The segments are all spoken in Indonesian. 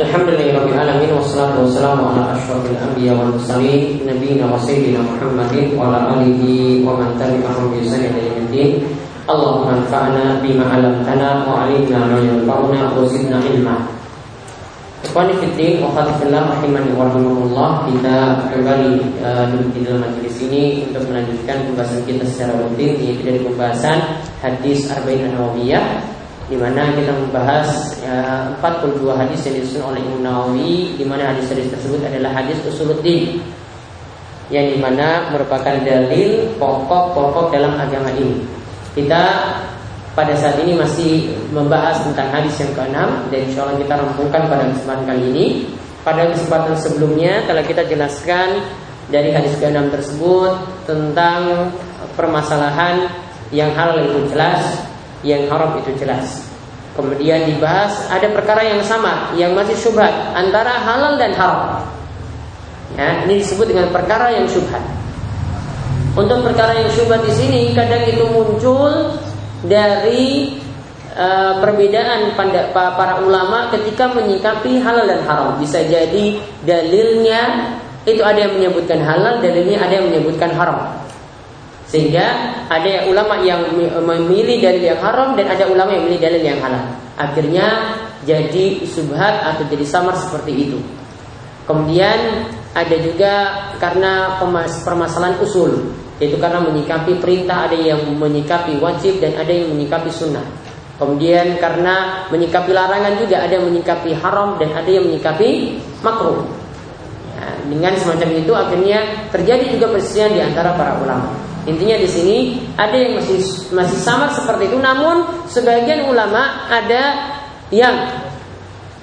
Alhamdulillahirabbil wassalatu wassalamu ala asyrofil anbiya wal mursalin nabiyina wa sayyidina Muhammadin wa ala alihi wa man tabi'ahum bi ihsan ila yaumil Allahumma anfa'na bima 'allamtana wa 'allimna ma yanfa'una wa zidna ilma. Ikhwani fiddin wa khatifillah rahimani wa rahimahullah Kita kembali uh, di dalam majelis ini Untuk melanjutkan pembahasan kita secara rutin Yaitu dari pembahasan hadis Arba'in An-Nawawiyah di mana kita membahas ya, 42 hadis yang disusun oleh Imam Nawawi di mana hadis-hadis tersebut adalah hadis usuluddin yang di mana merupakan dalil pokok-pokok dalam agama ini. Kita pada saat ini masih membahas tentang hadis yang keenam dan insya Allah kita rampungkan pada kesempatan kali ini. Pada kesempatan sebelumnya telah kita jelaskan dari hadis keenam tersebut tentang permasalahan yang halal itu jelas, yang haram itu jelas. Kemudian dibahas ada perkara yang sama yang masih syubhat antara halal dan haram. Ya, ini disebut dengan perkara yang syubhat. Untuk perkara yang syubhat di sini kadang itu muncul dari uh, perbedaan pada para ulama ketika menyikapi halal dan haram. Bisa jadi dalilnya itu ada yang menyebutkan halal, dalilnya ada yang menyebutkan haram. Sehingga ada yang ulama yang memilih dalil yang haram dan ada ulama yang memilih dalil yang halal. Akhirnya jadi subhat atau jadi samar seperti itu. Kemudian ada juga karena permasalahan usul yaitu karena menyikapi perintah ada yang menyikapi wajib dan ada yang menyikapi sunnah. Kemudian karena menyikapi larangan juga ada yang menyikapi haram dan ada yang menyikapi makruh. Ya, dengan semacam itu akhirnya terjadi juga perselisihan di antara para ulama. Intinya di sini ada yang masih masih sama seperti itu, namun sebagian ulama ada yang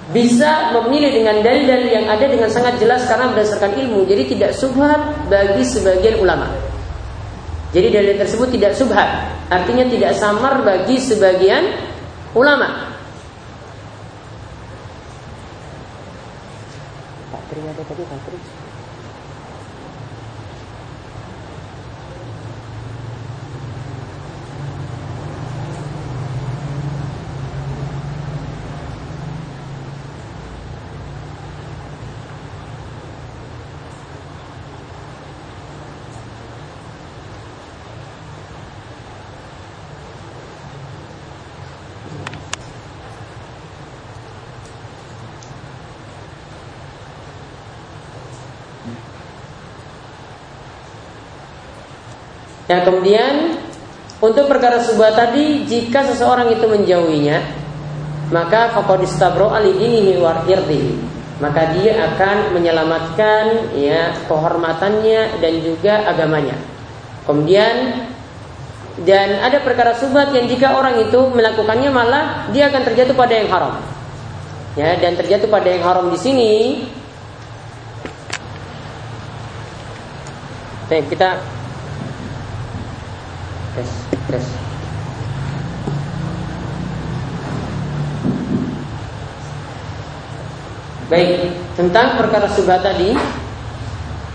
bisa memilih dengan dalil-dalil yang ada dengan sangat jelas karena berdasarkan ilmu. Jadi tidak subhat bagi sebagian ulama. Jadi dalil tersebut tidak subhat, artinya tidak samar bagi sebagian ulama. Pak tadi. Ya kemudian untuk perkara subah tadi jika seseorang itu menjauhinya maka faqadistabro ali ini war maka dia akan menyelamatkan ya kehormatannya dan juga agamanya. Kemudian dan ada perkara subhat yang jika orang itu melakukannya malah dia akan terjatuh pada yang haram. Ya, dan terjatuh pada yang haram di sini. Baik, kita Baik, tentang perkara syubhat tadi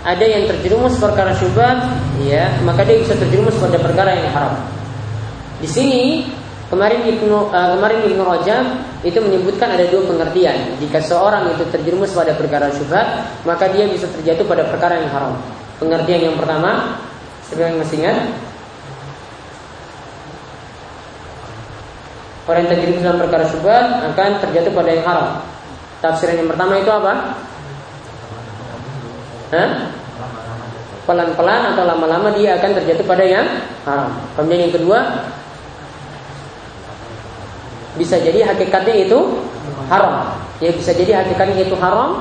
ada yang terjerumus perkara syubhat, ya, maka dia bisa terjerumus pada perkara yang haram. Di sini kemarin Ibnu uh, kemarin Ibnu Rajab itu menyebutkan ada dua pengertian. Jika seorang itu terjerumus pada perkara syubhat, maka dia bisa terjatuh pada perkara yang haram. Pengertian yang pertama, yang masih ingat? Orang yang terjerumus dalam perkara syubhat akan terjatuh pada yang haram. Tafsiran yang pertama itu apa? Pelan-pelan atau lama-lama dia akan terjatuh pada yang haram. Kemudian yang kedua, bisa jadi hakikatnya itu haram. Ya bisa jadi hakikatnya itu haram.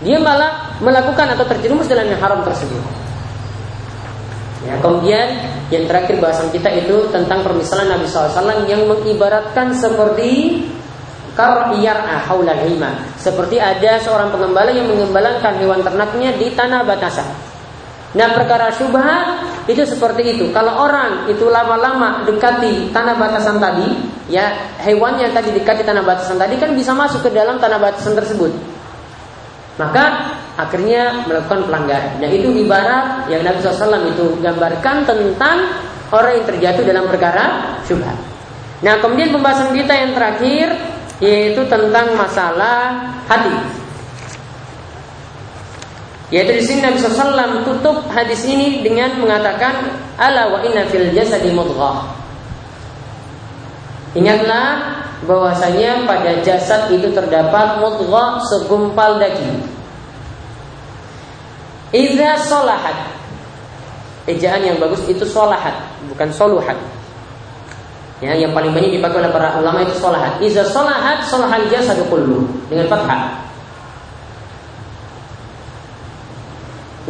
Dia malah melakukan atau terjerumus dalam yang haram tersebut. Ya, kemudian yang terakhir bahasan kita itu tentang permisalan Nabi SAW yang mengibaratkan seperti haulal hima. Seperti ada seorang pengembala yang mengembalakan hewan ternaknya di tanah batasan. Nah perkara syubhat itu seperti itu. Kalau orang itu lama-lama dekati tanah batasan tadi, ya hewannya tadi dekati tanah batasan tadi kan bisa masuk ke dalam tanah batasan tersebut. Maka akhirnya melakukan pelanggaran. Nah itu ibarat yang Nabi SAW itu gambarkan tentang orang yang terjatuh dalam perkara syubhat. Nah kemudian pembahasan kita yang terakhir yaitu tentang masalah hati. Yaitu di sini Nabi SAW tutup hadis ini dengan mengatakan ala wa inna fil jasadi mudghah. Ingatlah bahwasanya pada jasad itu terdapat mudghah segumpal daging. Iza solahat Ejaan yang bagus itu solahat Bukan soluhat Ya, yang paling banyak dipakai oleh para ulama itu solahat. Iza solahat solahal jasadu kullu dengan fathah.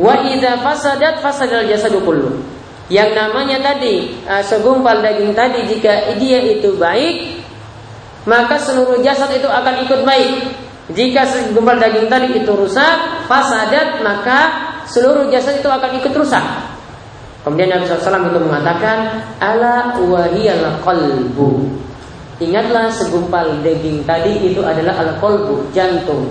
Wa idza fasadat fasadal jasadu kullu. Yang namanya tadi uh, segumpal daging tadi jika dia itu baik, maka seluruh jasad itu akan ikut baik. Jika segumpal daging tadi itu rusak, fasadat maka seluruh jasad itu akan ikut rusak. Kemudian Nabi SAW itu mengatakan Ala wahiyal qalbu Ingatlah segumpal daging tadi itu adalah al qalbu jantung.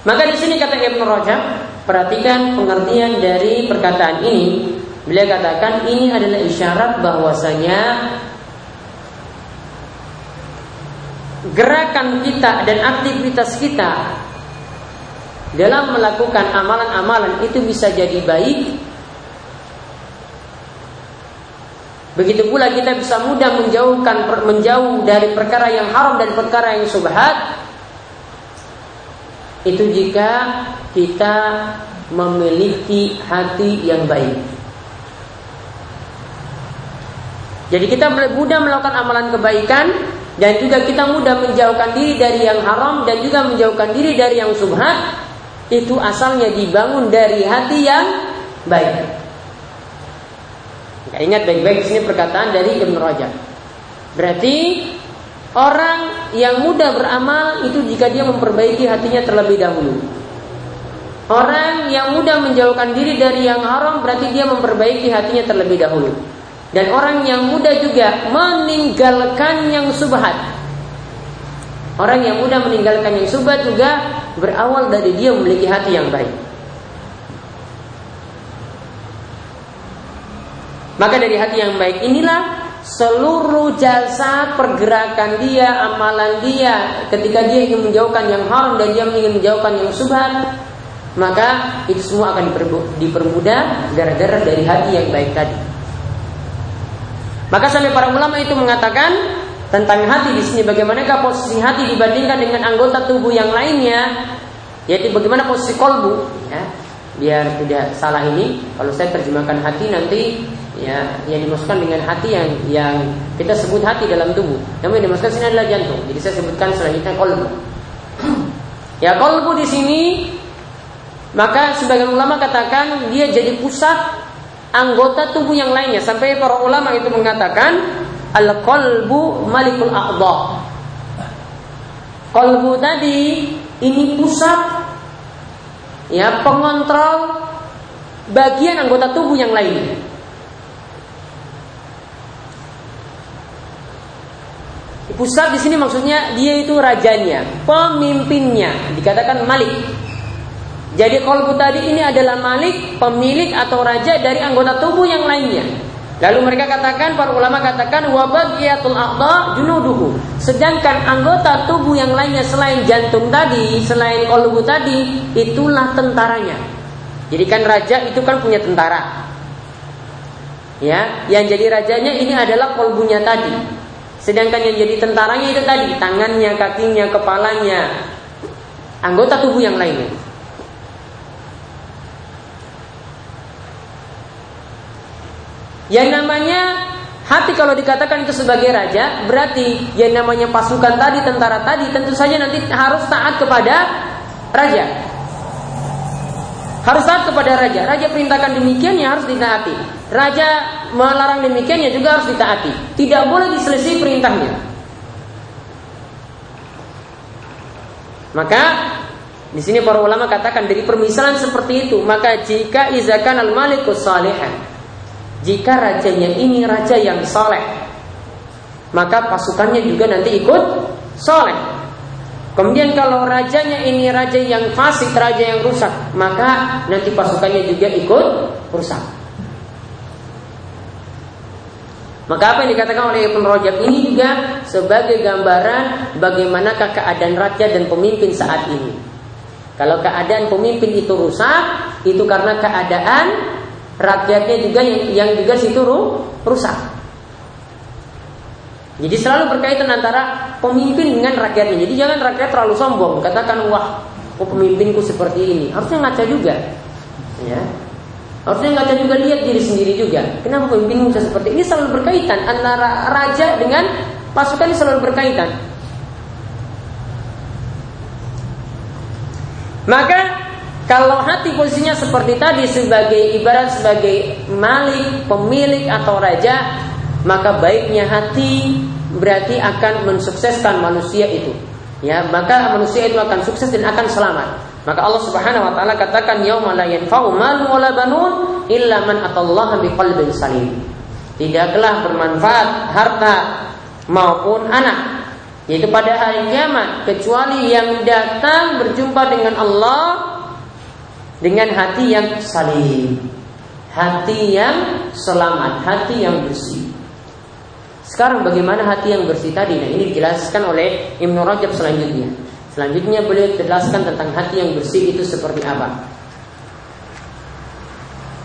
Maka di sini kata Ibnu Rajab, perhatikan pengertian dari perkataan ini. Beliau katakan ini adalah isyarat bahwasanya gerakan kita dan aktivitas kita dalam melakukan amalan-amalan itu bisa jadi baik. Begitu pula kita bisa mudah menjauhkan menjauh dari perkara yang haram dan perkara yang subhat. Itu jika kita memiliki hati yang baik. Jadi kita mudah melakukan amalan kebaikan dan juga kita mudah menjauhkan diri dari yang haram dan juga menjauhkan diri dari yang subhat itu asalnya dibangun dari hati yang baik. Ya, ingat baik-baik sini perkataan dari Ibn Rajab. Berarti orang yang mudah beramal itu jika dia memperbaiki hatinya terlebih dahulu. Orang yang mudah menjauhkan diri dari yang haram berarti dia memperbaiki hatinya terlebih dahulu. Dan orang yang mudah juga meninggalkan yang subhat. Orang yang mudah meninggalkan yang subhat juga berawal dari dia memiliki hati yang baik. Maka dari hati yang baik inilah seluruh jasa pergerakan dia, amalan dia ketika dia ingin menjauhkan yang haram dan dia ingin menjauhkan yang subhat, maka itu semua akan dipermudah gara-gara dari hati yang baik tadi. Maka sampai para ulama itu mengatakan tentang hati di sini bagaimanakah posisi hati dibandingkan dengan anggota tubuh yang lainnya? Yaitu bagaimana posisi kolbu ya? Biar tidak salah ini kalau saya terjemahkan hati nanti ya yang dimasukkan dengan hati yang yang kita sebut hati dalam tubuh. Namun yang dimasukkan sini adalah jantung. Jadi saya sebutkan selanjutnya kolbu. Ya kolbu di sini maka sebagian ulama katakan dia jadi pusat anggota tubuh yang lainnya. Sampai para ulama itu mengatakan Al-qalbu malikul aqda. Qalbu tadi ini pusat ya pengontrol bagian anggota tubuh yang lain. Pusat di sini maksudnya dia itu rajanya, pemimpinnya, dikatakan malik. Jadi kolbu tadi ini adalah malik, pemilik atau raja dari anggota tubuh yang lainnya. Lalu mereka katakan, para ulama katakan wabagiyatul a'dha junuduhu. Sedangkan anggota tubuh yang lainnya selain jantung tadi, selain kolbu tadi, itulah tentaranya. Jadi kan raja itu kan punya tentara. Ya, yang jadi rajanya ini adalah kolbunya tadi. Sedangkan yang jadi tentaranya itu tadi, tangannya, kakinya, kepalanya, anggota tubuh yang lainnya. Yang namanya hati kalau dikatakan itu sebagai raja, berarti yang namanya pasukan tadi, tentara tadi, tentu saja nanti harus taat kepada raja. Harus taat kepada raja. Raja perintahkan demikian ya harus ditaati. Raja melarang demikian ya juga harus ditaati. Tidak boleh diselisih perintahnya. Maka di sini para ulama katakan dari permisalan seperti itu, maka jika izakan al-malikus salihan jika rajanya ini raja yang soleh, maka pasukannya juga nanti ikut soleh. Kemudian kalau rajanya ini raja yang fasik, raja yang rusak, maka nanti pasukannya juga ikut rusak. Maka apa yang dikatakan oleh Ibn Rajab ini juga sebagai gambaran bagaimanakah keadaan raja dan pemimpin saat ini. Kalau keadaan pemimpin itu rusak, itu karena keadaan rakyatnya juga yang, juga situ rusak. Jadi selalu berkaitan antara pemimpin dengan rakyatnya. Jadi jangan rakyat terlalu sombong, katakan wah, oh pemimpinku seperti ini. Harusnya ngaca juga. Ya, Harusnya ngaca juga lihat diri sendiri juga. Kenapa pemimpin bisa seperti ini selalu berkaitan antara raja dengan pasukan selalu berkaitan. Maka kalau hati posisinya seperti tadi sebagai ibarat sebagai malik, pemilik atau raja, maka baiknya hati berarti akan mensukseskan manusia itu. Ya, maka manusia itu akan sukses dan akan selamat. Maka Allah Subhanahu wa taala katakan yauma la yanfa'u malun wala banun illa man atallaha biqalbin salim. Tidaklah bermanfaat harta maupun anak yaitu pada hari kiamat kecuali yang datang berjumpa dengan Allah dengan hati yang salim, hati yang selamat, hati yang bersih. Sekarang bagaimana hati yang bersih tadi? Nah ini dijelaskan oleh Ibnu Rajab selanjutnya. Selanjutnya beliau jelaskan tentang hati yang bersih itu seperti apa.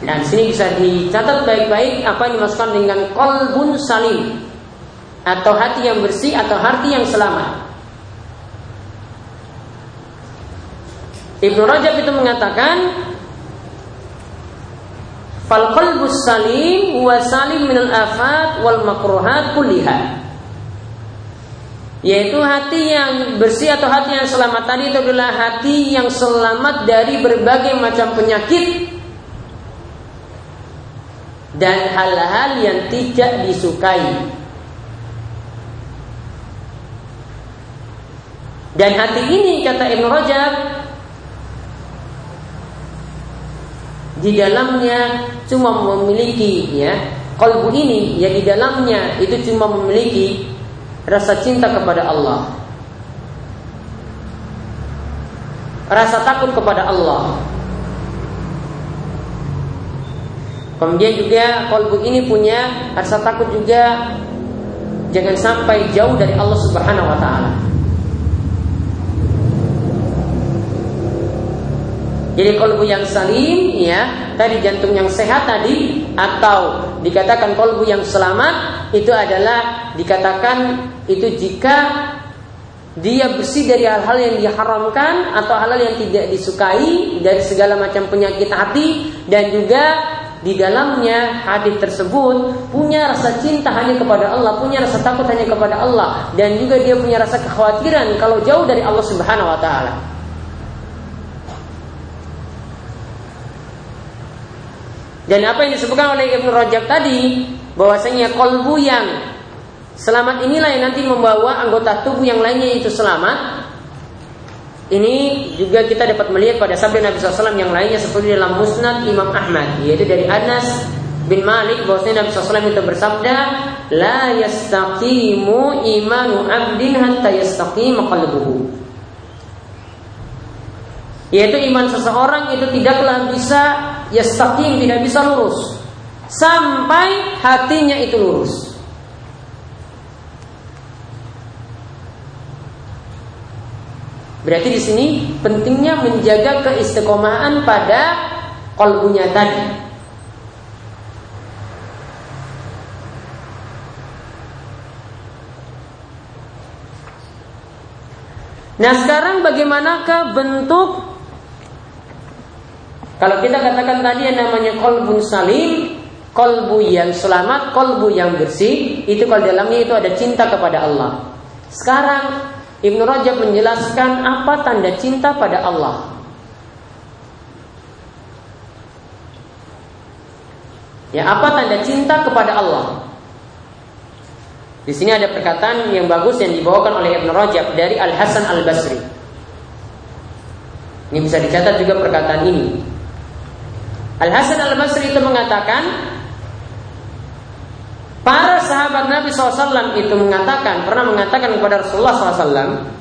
Dan sini bisa dicatat baik-baik apa yang dimaksudkan dengan kolbun salim atau hati yang bersih atau hati yang selamat. Ibnu Rajab itu mengatakan Fal qalbus salim wa salim minal afat wal makruhat kulliha yaitu hati yang bersih atau hati yang selamat tadi itu adalah hati yang selamat dari berbagai macam penyakit dan hal-hal yang tidak disukai. Dan hati ini kata Ibn Rajab di dalamnya cuma memiliki ya kalbu ini ya di dalamnya itu cuma memiliki rasa cinta kepada Allah. Rasa takut kepada Allah. Kemudian juga kolbu ini punya rasa takut juga jangan sampai jauh dari Allah Subhanahu wa taala. Jadi kolbu yang salim ya tadi jantung yang sehat tadi atau dikatakan kolbu yang selamat itu adalah dikatakan itu jika dia bersih dari hal-hal yang diharamkan atau hal-hal yang tidak disukai dari segala macam penyakit hati dan juga di dalamnya hati tersebut punya rasa cinta hanya kepada Allah, punya rasa takut hanya kepada Allah dan juga dia punya rasa kekhawatiran kalau jauh dari Allah Subhanahu wa taala. Dan apa yang disebutkan oleh Ibnu Rajab tadi bahwasanya kolbu yang selamat inilah yang nanti membawa anggota tubuh yang lainnya itu selamat. Ini juga kita dapat melihat pada sabda Nabi SAW yang lainnya seperti dalam Musnad Imam Ahmad yaitu dari Anas bin Malik bahwasanya Nabi SAW itu bersabda la yastaqimu imanu abdin hatta yastaqima qalbuhu yaitu iman seseorang itu tidaklah bisa yastaqim tidak bisa lurus sampai hatinya itu lurus. Berarti di sini pentingnya menjaga keistiqomahan pada kolbunya tadi. Nah sekarang bagaimanakah bentuk kalau kita katakan tadi yang namanya kolbu salim, kolbu yang selamat, kolbu yang bersih, itu kalau dalamnya itu ada cinta kepada Allah. Sekarang Ibnu Rajab menjelaskan apa tanda cinta pada Allah. Ya, apa tanda cinta kepada Allah? Di sini ada perkataan yang bagus yang dibawakan oleh Ibnu Rajab dari Al Hasan Al Basri. Ini bisa dicatat juga perkataan ini. Al Hasan Al Basri itu mengatakan para sahabat Nabi SAW itu mengatakan pernah mengatakan kepada Rasulullah SAW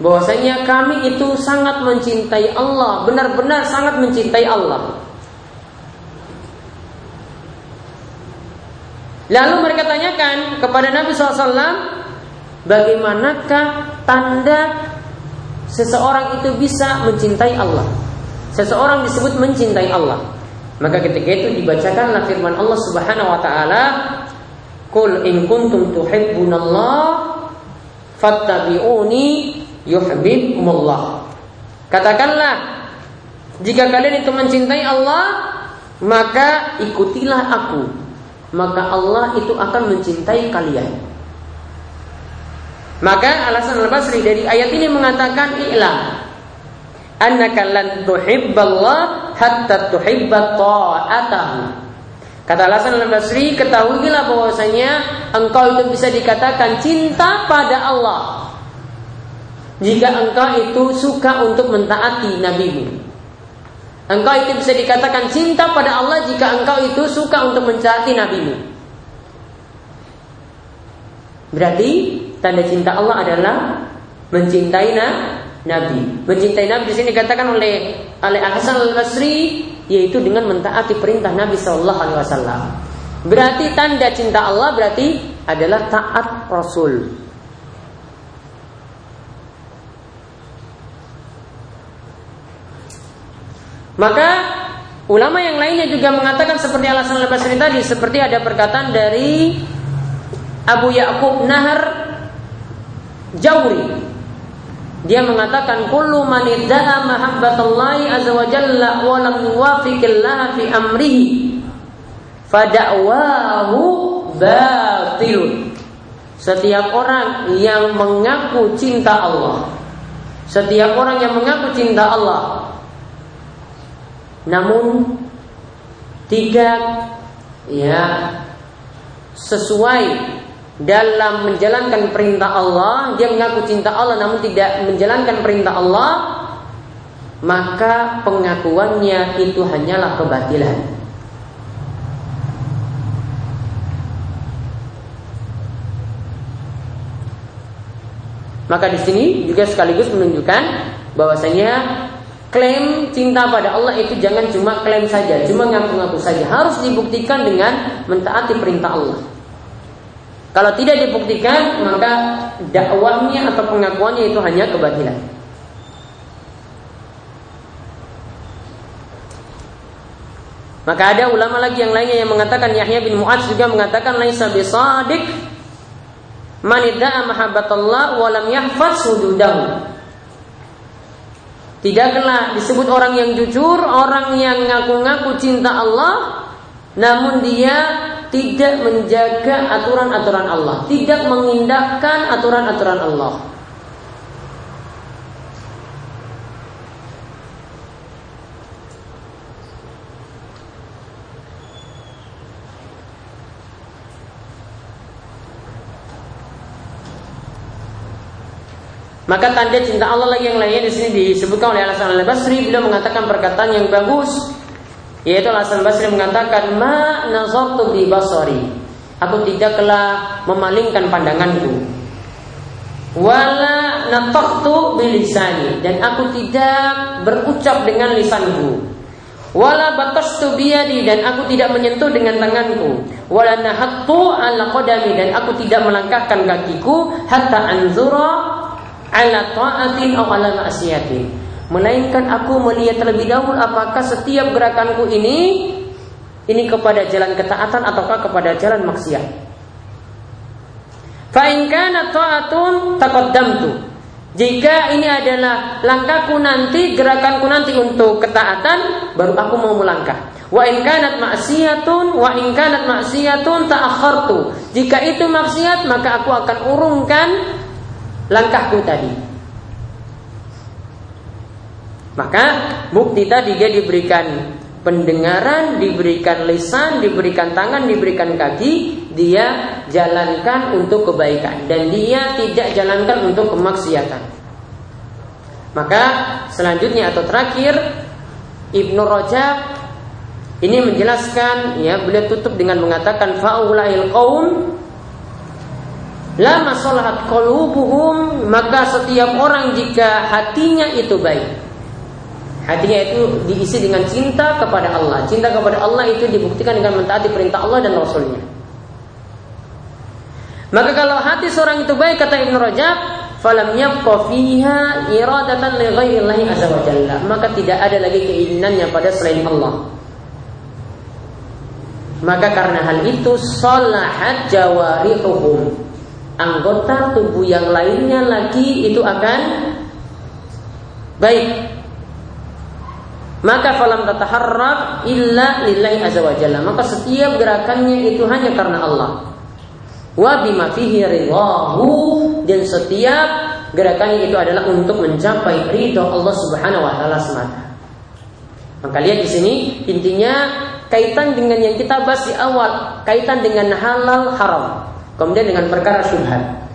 bahwasanya kami itu sangat mencintai Allah, benar-benar sangat mencintai Allah. Lalu mereka tanyakan kepada Nabi SAW, bagaimanakah tanda seseorang itu bisa mencintai Allah? Seseorang disebut mencintai Allah. Maka ketika itu dibacakanlah firman Allah Subhanahu wa taala, "Qul in kuntum tuhibbunallah fattabi'uni yuhibbukumullah." Katakanlah, jika kalian itu mencintai Allah, maka ikutilah aku maka Allah itu akan mencintai kalian. Maka alasan Al-Basri dari ayat ini mengatakan i'lam annaka lan tuhibballah hatta tuhibba ta'atahu. Kata alasan Al-Basri, ketahuilah bahwasanya engkau itu bisa dikatakan cinta pada Allah jika engkau itu suka untuk mentaati nabimu. Engkau itu bisa dikatakan cinta pada Allah jika engkau itu suka untuk mencari nabimu. Berarti tanda cinta Allah adalah mencintai nabi. Mencintai nabi di sini dikatakan oleh oleh Hasan al Basri yaitu dengan mentaati perintah Nabi Shallallahu Alaihi Wasallam. Berarti tanda cinta Allah berarti adalah taat Rasul. Maka ulama yang lainnya juga mengatakan seperti alasan Al-Basri tadi, seperti ada perkataan dari Abu Ya'qub Nahar Jawri. Dia mengatakan kullu man idda'a mahabbatallahi azza wa jalla wa lam yuwafiqillaha fi amrihi fada'wahu batilun. Setiap orang yang mengaku cinta Allah, setiap orang yang mengaku cinta Allah, namun tidak ya sesuai dalam menjalankan perintah Allah, dia mengaku cinta Allah namun tidak menjalankan perintah Allah, maka pengakuannya itu hanyalah kebatilan. Maka di sini juga sekaligus menunjukkan bahwasanya Klaim cinta pada Allah itu jangan cuma klaim saja, cuma ngaku-ngaku saja. Harus dibuktikan dengan mentaati perintah Allah. Kalau tidak dibuktikan, maka dakwahnya atau pengakuannya itu hanya kebatilan. Maka ada ulama lagi yang lainnya yang mengatakan Yahya bin Mu'adz juga mengatakan laisa bisadiq man idda'a mahabbatallah wa lam yahfaz hududahu. Tidaklah disebut orang yang jujur, orang yang ngaku-ngaku cinta Allah, namun dia tidak menjaga aturan-aturan Allah, tidak mengindahkan aturan-aturan Allah. Maka tanda cinta Allah lagi yang lainnya di sini disebutkan oleh Alasan Al Basri beliau mengatakan perkataan yang bagus yaitu Alasan Basri mengatakan ma nazartu bi basari. Aku tidaklah memalingkan pandanganku. Wala bilisani dan aku tidak berucap dengan lisanku. Wala batastu biyadi dan aku tidak menyentuh dengan tanganku. Wala nahattu ala qadami. Dan aku tidak melangkahkan kakiku hatta anzura ala ta'atin atau ala. Melainkan aku melihat terlebih dahulu apakah setiap gerakanku ini ini kepada jalan ketaatan ataukah kepada jalan maksiat. Fa in kana ta'atun taqaddamtu. Jika ini adalah langkahku nanti, gerakanku nanti untuk ketaatan, baru aku mau melangkah. Wa in kanat maksiatun wa in kanat maksiatun ta'akhartu. Jika itu maksiat, maka aku akan urungkan langkahku tadi. Maka bukti tadi dia diberikan pendengaran, diberikan lisan, diberikan tangan, diberikan kaki, dia jalankan untuk kebaikan dan dia tidak jalankan untuk kemaksiatan. Maka selanjutnya atau terakhir Ibnu Rajab ini menjelaskan ya beliau tutup dengan mengatakan faulail qaum Lama maka setiap orang jika hatinya itu baik. Hatinya itu diisi dengan cinta kepada Allah. Cinta kepada Allah itu dibuktikan dengan mentaati perintah Allah dan Rasulnya. Maka kalau hati seorang itu baik kata Ibnu Rajab, falam yabqa iradatan li azza wa. Maka tidak ada lagi keinginannya pada selain Allah. Maka karena hal itu salahat jawarihuhum. Anggota tubuh yang lainnya lagi itu akan baik. Maka falam tataharrak illa lillahi azza wa jalla. Maka setiap gerakannya itu hanya karena Allah wa bima fihi ridahu dan setiap gerakannya itu adalah untuk mencapai ridho Allah Subhanahu wa taala semata. Maka lihat di sini intinya kaitan dengan yang kita bahas di awal, kaitan dengan halal haram, kemudian dengan perkara syubhat.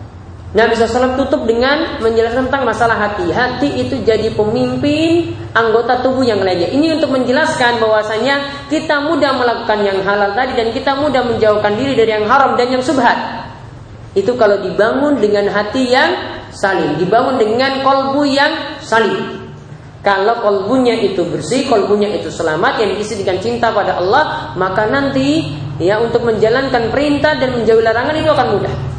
Nabi SAW tutup dengan menjelaskan tentang masalah hati. Hati itu jadi pemimpin anggota tubuh yang lainnya. Ini untuk menjelaskan bahwasanya kita mudah melakukan yang halal tadi dan kita mudah menjauhkan diri dari yang haram dan yang subhat. Itu kalau dibangun dengan hati yang saling, dibangun dengan kolbu yang saling. Kalau kolbunya itu bersih, kolbunya itu selamat, yang diisi dengan cinta pada Allah, maka nanti ya untuk menjalankan perintah dan menjauhi larangan itu akan mudah.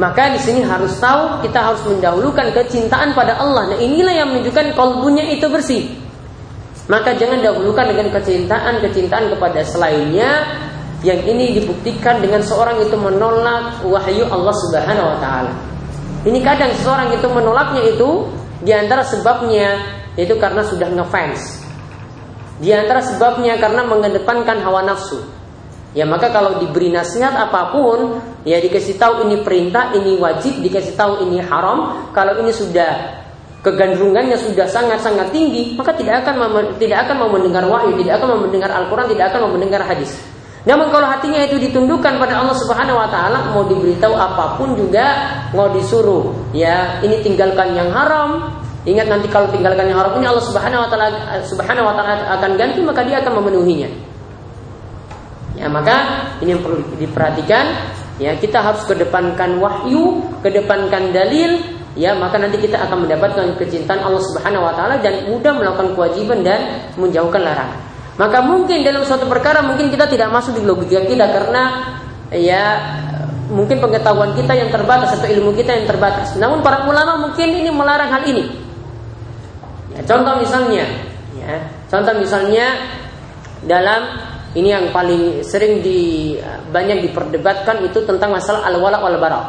Maka di sini harus tahu kita harus mendahulukan kecintaan pada Allah. Nah inilah yang menunjukkan kolbunya itu bersih. Maka jangan dahulukan dengan kecintaan kecintaan kepada selainnya yang ini dibuktikan dengan seorang itu menolak wahyu Allah Subhanahu Wa Taala. Ini kadang seseorang itu menolaknya itu di antara sebabnya itu karena sudah ngefans. Di antara sebabnya karena mengedepankan hawa nafsu. Ya maka kalau diberi nasihat apa pun, ya dikasih tahu ini perintah, ini wajib, dikasih tahu ini haram. Kalau ini sudah kegandrungannya sudah sangat-sangat tinggi, maka tidak akan tidak akan mau mendengar wahyu, tidak akan mau mendengar Al-Quran, tidak akan mau mendengar hadis. Namun kalau hatinya itu ditundukkan pada Allah Subhanahu wa taala, mau diberitahu apa pun juga mau disuruh, ya ini tinggalkan yang haram. Ingat nanti kalau tinggalkan yang haram ini Allah Subhanahu wa taala Subhanahu wa taala akan ganti maka dia akan memenuhinya. Ya, maka ini yang perlu diperhatikan. Ya, kita harus kedepankan wahyu, kedepankan dalil. Ya, maka nanti kita akan mendapatkan kecintaan Allah Subhanahu Wa Taala dan mudah melakukan kewajiban dan menjauhkan larangan. Maka mungkin dalam suatu perkara mungkin kita tidak masuk di logika kita karena ya mungkin pengetahuan kita yang terbatas atau ilmu kita yang terbatas. Namun para ulama mungkin ini melarang hal ini. Ya, contoh misalnya, ya, contoh misalnya dalam ini yang paling sering di banyak diperdebatkan itu tentang masalah al-wala wal bara.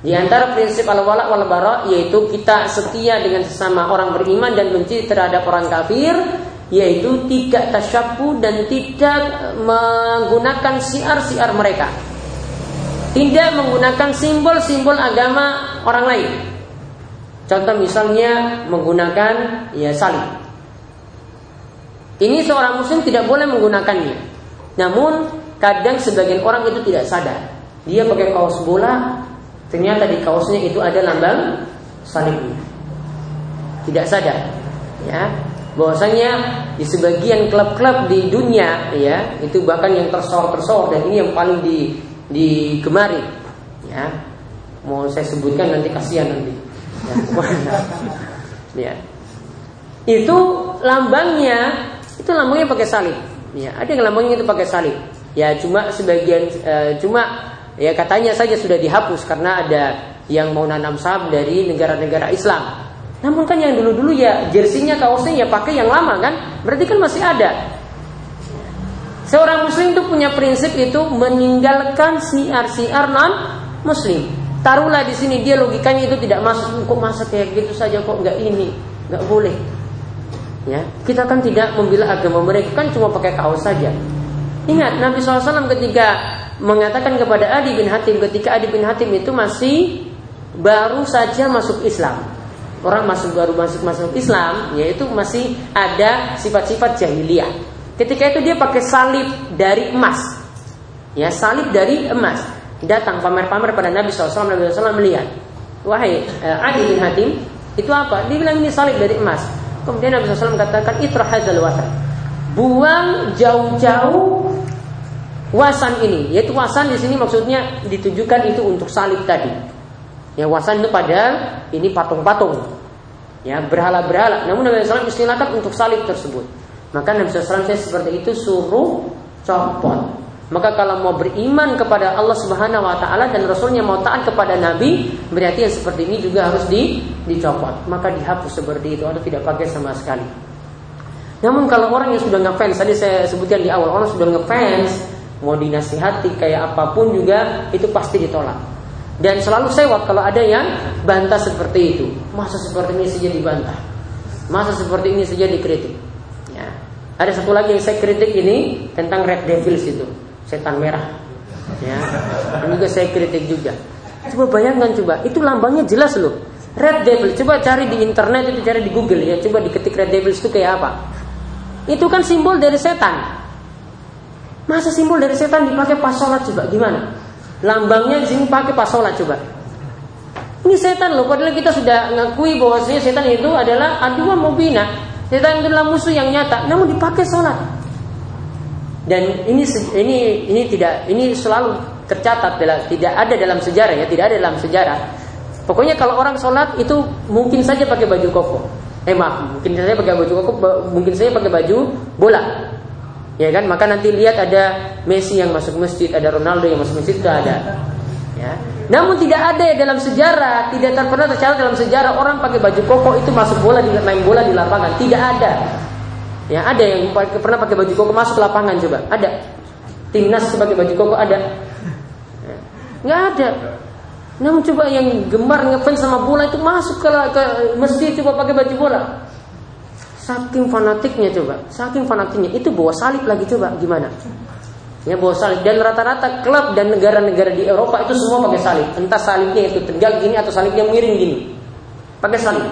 Di antara prinsip al-wala wal bara yaitu kita setia dengan sesama orang beriman dan benci terhadap orang kafir yaitu tidak tasyabu dan tidak menggunakan siar-siar mereka. Tidak menggunakan simbol-simbol agama orang lain. Contoh misalnya menggunakan ya salib. Ini seorang muslim tidak boleh menggunakannya. Namun kadang sebagian orang itu tidak sadar. Dia pakai kaos bola, ternyata di kaosnya itu ada lambang salibnya. Tidak sadar, ya. Bahwasanya di sebagian klub-klub di dunia, ya, itu bahkan yang tersor-tersor dan ini yang paling di digemari, ya. Mau saya sebutkan nanti kasihan nanti. Ya. ya. Itu lambangnya, itu lambangnya pakai salib. Ya, ada yang lambangnya itu pakai salib. Ya, cuma sebagian e, cuma ya katanya saja sudah dihapus karena ada yang mau nanam saham dari negara-negara Islam. Namun kan yang dulu-dulu ya jersinya kaosnya ya pakai yang lama kan? Berarti kan masih ada. Seorang muslim itu punya prinsip itu meninggalkan siar-siar non muslim. Taruhlah di sini dia logikanya itu tidak masuk kok masa kayak gitu saja kok nggak ini nggak boleh. Ya, kita kan tidak membela agama mereka kan cuma pakai kaos saja. Ingat Nabi SAW ketika mengatakan kepada Adi bin Hatim ketika Adi bin Hatim itu masih baru saja masuk Islam. Orang masuk baru masuk masuk Islam, yaitu masih ada sifat-sifat jahiliyah. Ketika itu dia pakai salib dari emas, ya salib dari emas. Datang pamer-pamer pada Nabi SAW, Nabi SAW melihat, wahai uh, Adi bin Hatim, itu apa? Dia bilang ini salib dari emas. Kemudian Nabi SAW katakan itra hadzal wasan. Buang jauh-jauh wasan ini. Yaitu wasan di sini maksudnya ditujukan itu untuk salib tadi. Ya wasan itu padahal ini patung-patung. Ya berhala-berhala. Namun Nabi SAW istilahkan untuk salib tersebut. Maka Nabi SAW saya seperti itu suruh copot. Maka kalau mau beriman kepada Allah Subhanahu wa taala dan rasulnya mau taat kepada nabi, berarti yang seperti ini juga harus di, dicopot. Maka dihapus seperti itu atau tidak pakai sama sekali. Namun kalau orang yang sudah ngefans, tadi saya sebutkan di awal, orang sudah ngefans, mau dinasihati kayak apa pun juga itu pasti ditolak. Dan selalu sewot kalau ada yang bantah seperti itu. Masa seperti ini saja dibantah. Masa seperti ini saja dikritik. Ya. Ada satu lagi yang saya kritik ini tentang Red Devils itu setan merah. Ya. Ini juga saya kritik juga. Coba bayangkan coba, itu lambangnya jelas loh. Red Devil, coba cari di internet itu cari di Google ya, coba diketik Red Devil itu kayak apa? Itu kan simbol dari setan. Masa simbol dari setan dipakai pas sholat coba gimana? Lambangnya di pakai pas sholat coba. Ini setan loh, padahal kita sudah ngakui bahwasanya setan itu adalah aduan mubina. Setan adalah musuh yang nyata, namun dipakai sholat. Dan ini ini ini tidak ini selalu tercatat tidak ada dalam sejarah ya, tidak ada dalam sejarah. Pokoknya kalau orang sholat itu mungkin saja pakai baju koko. Eh maaf, mungkin saja pakai baju koko, mungkin saja pakai baju bola. Ya kan? Maka nanti lihat ada Messi yang masuk masjid, ada Ronaldo yang masuk masjid itu ada. Ya. Namun tidak ada dalam sejarah, tidak pernah tercatat dalam sejarah orang pakai baju koko itu masuk bola di main bola di lapangan. Tidak ada. Ya, ada yang pernah pakai baju koko masuk lapangan coba. Ada. Timnas pakai baju koko ada. Ya. Nggak ada. Namun coba yang gemar ngefans sama bola itu masuk ke, ke masjid coba pakai baju bola. Saking fanatiknya coba, saking fanatiknya itu bawa salib lagi coba gimana? Ya bawa salib dan rata-rata klub dan negara-negara di Eropa itu semua pakai salib. Entah salibnya itu tegak gini atau salibnya miring gini. Pakai salib.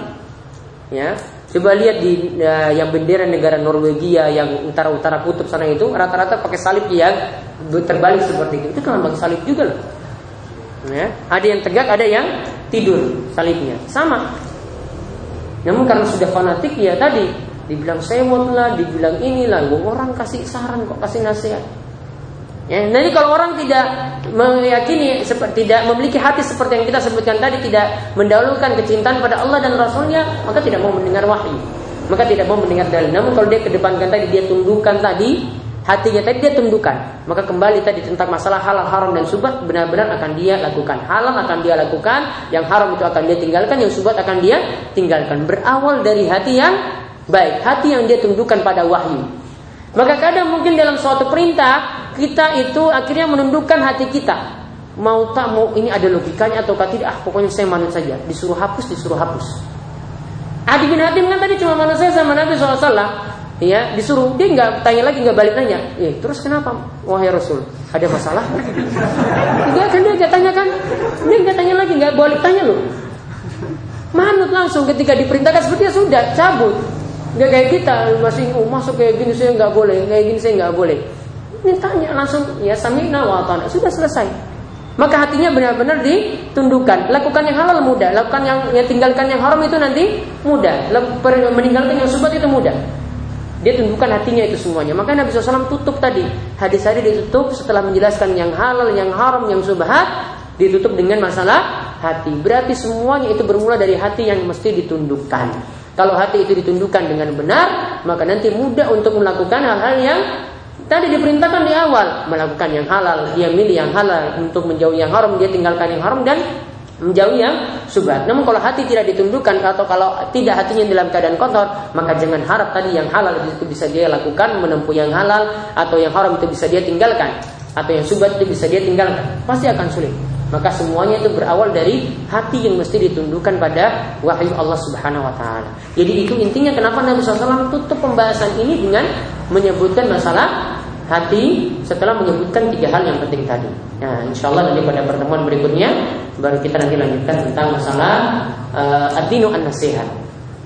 Ya, Coba lihat di uh, yang bendera negara Norwegia yang utara-utara kutub sana itu rata-rata pakai salib yang terbalik seperti itu. Itu kan lambang salib juga loh. Ya, ada yang tegak, ada yang tidur salibnya. Sama. Namun karena sudah fanatik ya tadi dibilang sewot lah, dibilang inilah, orang kasih saran kok kasih nasihat. Ya, jadi kalau orang tidak meyakini tidak memiliki hati seperti yang kita sebutkan tadi tidak mendahulukan kecintaan pada Allah dan Rasulnya maka tidak mau mendengar wahyu. Maka tidak mau mendengar dalil. Namun kalau dia kedepankan tadi dia tundukkan tadi hatinya tadi dia tundukkan maka kembali tadi tentang masalah halal haram dan subat benar-benar akan dia lakukan. Halal akan dia lakukan yang haram itu akan dia tinggalkan yang subat akan dia tinggalkan. Berawal dari hati yang baik hati yang dia tundukkan pada wahyu maka kadang mungkin dalam suatu perintah kita itu akhirnya menundukkan hati kita. Mau tak mau ini ada logikanya atau tidak, ah pokoknya saya manut saja. Disuruh hapus, disuruh hapus. Adi bin Hatim kan tadi cuma manusia sama Nabi SAW. Ya disuruh. Dia nggak tanya lagi nggak balik nanya. Eh, terus kenapa wahai Rasul? Ada masalah? Enggak kan dia nggak tanya kan? Dia nggak tanya lagi nggak balik tanya loh. Manut langsung ketika diperintahkan seperti sudah cabut nggak kayak kita masih oh, masuk kayak gini saya nggak boleh kayak gini saya nggak boleh ini tanya langsung ya sami'na wa Sudah selesai. Maka hatinya benar-benar ditundukkan. Lakukan yang halal mudah, lakukan yang ya, tinggalkan yang haram itu nanti mudah. Meninggalkan yang subat itu mudah. Dia tundukkan hatinya itu semuanya. Maka Nabi SAW tutup tadi. Hadis hari ditutup setelah menjelaskan yang halal, yang haram, yang subhat. Ditutup dengan masalah hati. Berarti semuanya itu bermula dari hati yang mesti ditundukkan. Kalau hati itu ditundukkan dengan benar, maka nanti mudah untuk melakukan hal-hal yang Tadi diperintahkan di awal melakukan yang halal, dia milih yang halal untuk menjauhi yang haram, dia tinggalkan yang haram dan menjauhi yang subhat. Namun kalau hati tidak ditundukkan atau kalau tidak hatinya dalam keadaan kotor, maka jangan harap tadi yang halal itu bisa dia lakukan menempuh yang halal atau yang haram itu bisa dia tinggalkan atau yang subhat itu bisa dia tinggalkan. Pasti akan sulit. Maka semuanya itu berawal dari hati yang mesti ditundukkan pada wahyu Allah Subhanahu wa taala. Jadi itu intinya kenapa Nabi SAW tutup pembahasan ini dengan menyebutkan masalah hati setelah menyebutkan tiga hal yang penting tadi. Nah, insya Allah nanti pada pertemuan berikutnya baru kita nanti lanjutkan tentang masalah uh, adinu an nasihat.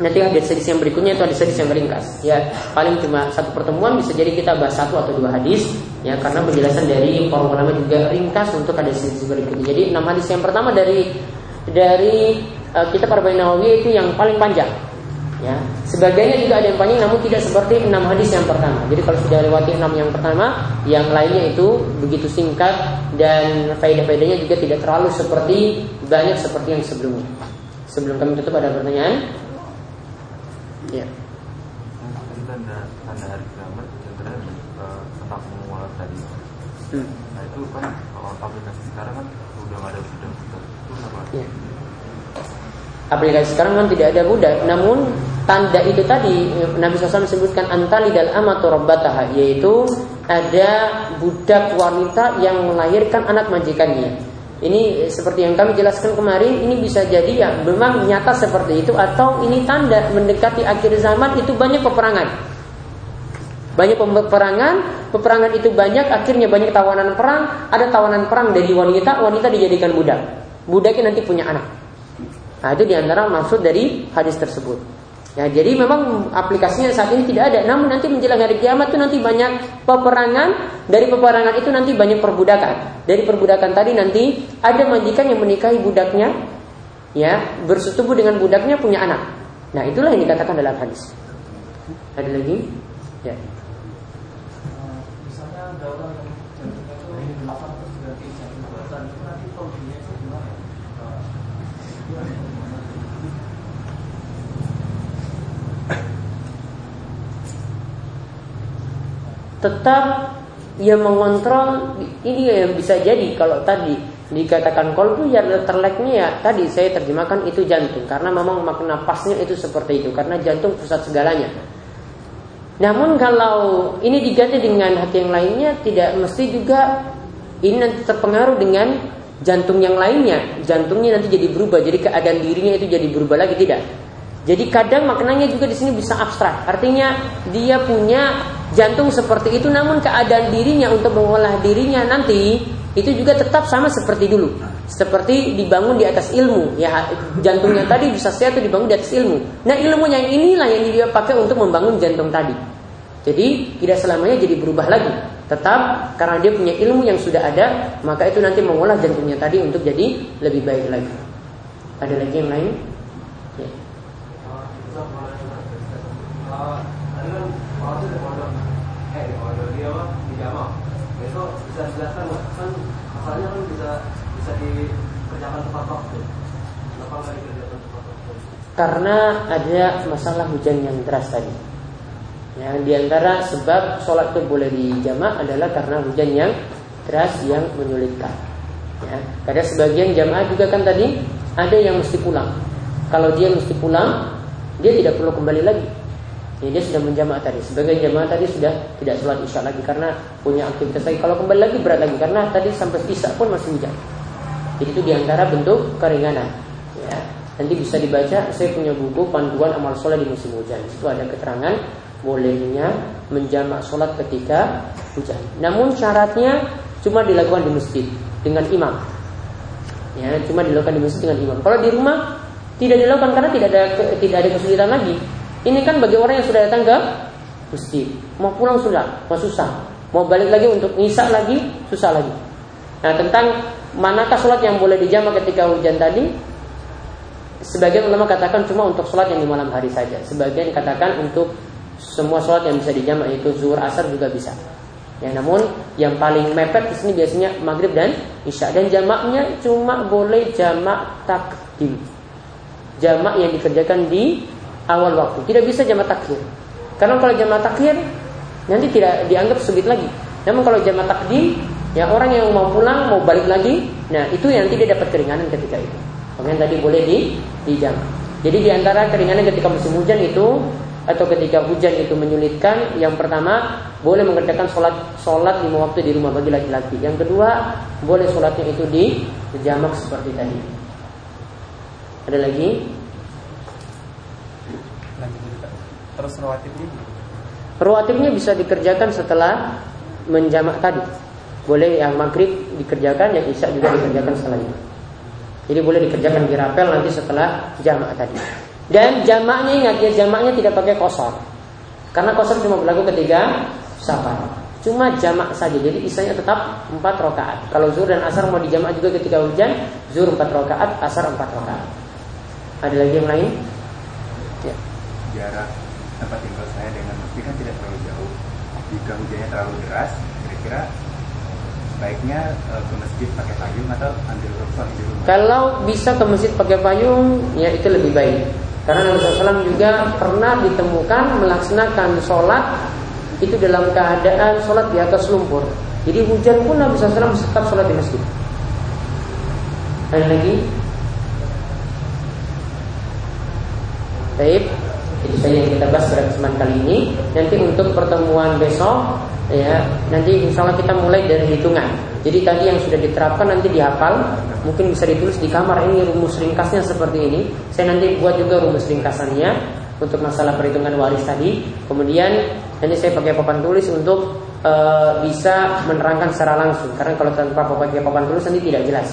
Nanti ada hadis yang berikutnya itu ada hadis yang ringkas. Ya, paling cuma satu pertemuan bisa jadi kita bahas satu atau dua hadis. Ya, karena penjelasan dari para ulama juga ringkas untuk ada hadis berikutnya. Jadi enam hadis yang pertama dari dari uh, kitab Arba'in Nawawi itu yang paling panjang. Ya, sebagainya juga ada yang panjang namun tidak seperti enam hadis yang pertama. Jadi kalau sudah lewati enam yang pertama, yang lainnya itu begitu singkat dan faedah-faedahnya juga tidak terlalu seperti banyak seperti yang sebelumnya. Sebelum kami tutup ada pertanyaan? Ya. Tanda tanda hari kiamat yang terakhir tentang semua tadi. Hmm. kan kalau aplikasi sekarang kan udah ada budak itu apa? Ya. Aplikasi sekarang kan tidak ada budak, namun tanda itu tadi Nabi SAW sebutkan antali dal amatu rabbataha yaitu ada budak wanita yang melahirkan anak majikannya. Ini seperti yang kami jelaskan kemarin, ini bisa jadi ya memang nyata seperti itu atau ini tanda mendekati akhir zaman itu banyak peperangan. Banyak peperangan, peperangan itu banyak, akhirnya banyak tawanan perang, ada tawanan perang dari wanita, wanita dijadikan budak. Budaknya nanti punya anak. Nah, itu di antara maksud dari hadis tersebut. Ya, jadi memang aplikasinya saat ini tidak ada. Namun nanti menjelang hari kiamat itu nanti banyak peperangan. Dari peperangan itu nanti banyak perbudakan. Dari perbudakan tadi nanti ada majikan yang menikahi budaknya, ya bersetubuh dengan budaknya punya anak. Nah itulah yang dikatakan dalam hadis. Ada lagi? Ya. Tetap ia mengontrol ini yang bisa jadi kalau tadi dikatakan kolbu ya terleknya ya tadi saya terjemahkan itu jantung karena memang makna pasnya itu seperti itu karena jantung pusat segalanya. Namun kalau ini diganti dengan hati yang lainnya tidak mesti juga ini nanti terpengaruh dengan jantung yang lainnya. Jantungnya nanti jadi berubah, jadi keadaan dirinya itu jadi berubah lagi tidak. Jadi kadang maknanya juga di sini bisa abstrak. Artinya dia punya jantung seperti itu namun keadaan dirinya untuk mengolah dirinya nanti itu juga tetap sama seperti dulu. Seperti dibangun di atas ilmu. Ya jantungnya tadi bisa sehat dibangun di atas ilmu. Nah, ilmu yang inilah yang dia pakai untuk membangun jantung tadi. Jadi tidak selamanya jadi berubah lagi. Tetap karena dia punya ilmu yang sudah ada, maka itu nanti mengolah jantungnya tadi untuk jadi lebih baik lagi. Ada lagi yang lain? Bisa dijelaskan nggak kan masalahnya kan bisa bisa dikerjakan tepat waktu. Kenapa nggak dikerjakan karena ada masalah hujan yang deras tadi. Ya di antara sebab sholat itu boleh dijamak adalah karena hujan yang deras yang menyulitkan. Ya. Karena sebagian jamaah juga kan tadi ada yang mesti pulang. Kalau dia mesti pulang dia tidak perlu kembali lagi Ya, dia sudah menjamak tadi. Sebagai jamaah tadi sudah tidak sholat isya lagi karena punya aktivitas lagi. Kalau kembali lagi berat lagi karena tadi sampai isya pun masih hujan. Jadi itu di antara bentuk keringanan. Ya. Nanti bisa dibaca. Saya punya buku panduan amal sholat di musim hujan. Itu ada keterangan bolehnya menjamak sholat ketika hujan. Namun syaratnya cuma dilakukan di masjid dengan imam. Ya, cuma dilakukan di masjid dengan imam. Kalau di rumah tidak dilakukan karena tidak ada tidak ada kesulitan lagi. Ini kan bagi orang yang sudah datang ke masjid. Mau pulang sudah, mau susah. Mau balik lagi untuk nisa lagi, susah lagi. Nah tentang manakah sholat yang boleh dijamak ketika hujan tadi? Sebagian ulama katakan cuma untuk sholat yang di malam hari saja. Sebagian katakan untuk semua sholat yang bisa dijamak itu zuhur asar juga bisa. Ya, namun yang paling mepet di sini biasanya maghrib dan isya dan jamaknya cuma boleh jamak takdim. Jamak yang dikerjakan di awal waktu. Tidak bisa jamaah takhir. Karena kalau jamaah takhir nanti tidak dianggap subit lagi. Namun kalau jamaah takdim, ya orang yang mau pulang mau balik lagi, nah itu yang tidak dapat keringanan ketika itu. Kemudian tadi boleh di di jamaah. Jadi di antara keringanan ketika musim hujan itu atau ketika hujan itu menyulitkan, yang pertama boleh mengerjakan sholat sholat lima waktu di rumah bagi laki-laki. Yang kedua boleh sholatnya itu di jamak seperti tadi. Ada lagi? Terus rawatibnya? Rawatibnya bisa dikerjakan setelah menjamak tadi. Boleh yang maghrib dikerjakan, yang isya juga dikerjakan setelah itu. Jadi boleh dikerjakan di rapel nanti setelah jamak tadi. Dan jamaknya ingat ya jamaknya tidak pakai kosor. Karena kosor cuma berlaku ketika safar. Cuma jamak saja. Jadi isanya tetap 4 rakaat. Kalau zuhur dan asar mau dijamak juga ketika hujan, zuhur 4 rakaat, asar 4 rakaat. Ada lagi yang lain? Ya. Jarak tempat tinggal saya dengan masjid kan tidak terlalu jauh. Jika hujannya terlalu deras, kira-kira baiknya uh, ke masjid pakai payung atau ambil rukhsah di rumah? Kalau bisa ke masjid pakai payung, ya itu lebih baik. Karena Nabi SAW juga pernah ditemukan melaksanakan sholat itu dalam keadaan sholat di atas lumpur. Jadi hujan pun Nabi SAW tetap sholat di masjid. Ada lagi? Baik, saja yang kita bahas pada kesempatan kali ini. Nanti untuk pertemuan besok, ya nanti insya Allah kita mulai dari hitungan. Jadi tadi yang sudah diterapkan nanti dihafal, mungkin bisa ditulis di kamar ini rumus ringkasnya seperti ini. Saya nanti buat juga rumus ringkasannya untuk masalah perhitungan waris tadi. Kemudian nanti saya pakai papan tulis untuk e, bisa menerangkan secara langsung. Karena kalau tanpa pakai papan tulis nanti tidak jelas.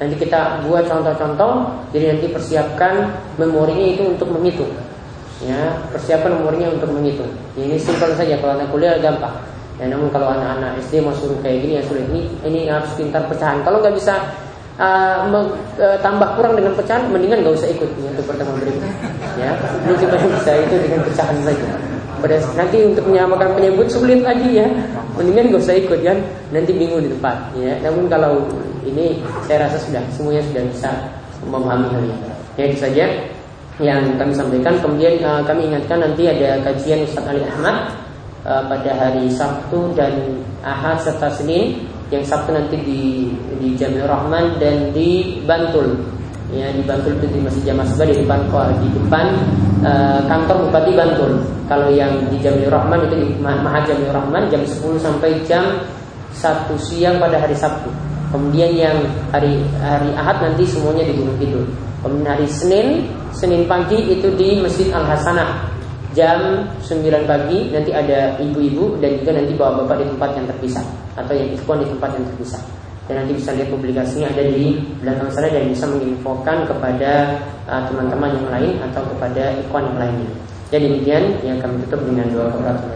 Nanti kita buat contoh-contoh. Jadi nanti persiapkan memorinya itu untuk menghitung. Ya, persiapkan memorinya untuk menghitung. Ini simpel saja kalau anak kuliah gampang. Ya, namun kalau anak-anak SD mau suruh kayak gini ya sulit. Ini ini harus pintar pecahan. Kalau nggak bisa uh, me, uh, tambah kurang dengan pecahan, mendingan nggak usah ikut ya, untuk pertemuan berikutnya. Ya, ini cuma bisa itu dengan pecahan saja. Pada nanti untuk menyamakan penyebut sulit lagi ya. Mendingan nggak usah ikut kan, nanti bingung di tempat. Ya, namun kalau ini saya rasa sudah semuanya sudah bisa memahami hal ini. Ya itu saja yang kami sampaikan. Kemudian uh, kami ingatkan nanti ada kajian Ustaz Ali Ahmad uh, pada hari Sabtu dan Ahad serta Senin. Yang Sabtu nanti di di Jamil Rahman dan di Bantul. Ya di Bantul itu di Masjid Jamasba di depan di depan uh, kantor Bupati Bantul. Kalau yang di Jamil Rahman itu di Maha Jamil Rahman jam 10 sampai jam 1 siang pada hari Sabtu. Kemudian yang hari hari Ahad nanti semuanya di Gunung Kidul. Kemudian hari Senin, Senin pagi itu di Masjid Al Hasanah jam 9 pagi nanti ada ibu-ibu dan juga nanti bapak-bapak di tempat yang terpisah atau yang ikhwan di tempat yang terpisah dan nanti bisa lihat publikasinya ada di belakang sana dan bisa menginfokan kepada uh, teman-teman uh, yang lain atau kepada ikhwan yang lainnya. Jadi demikian yang kami tutup dengan doa kepada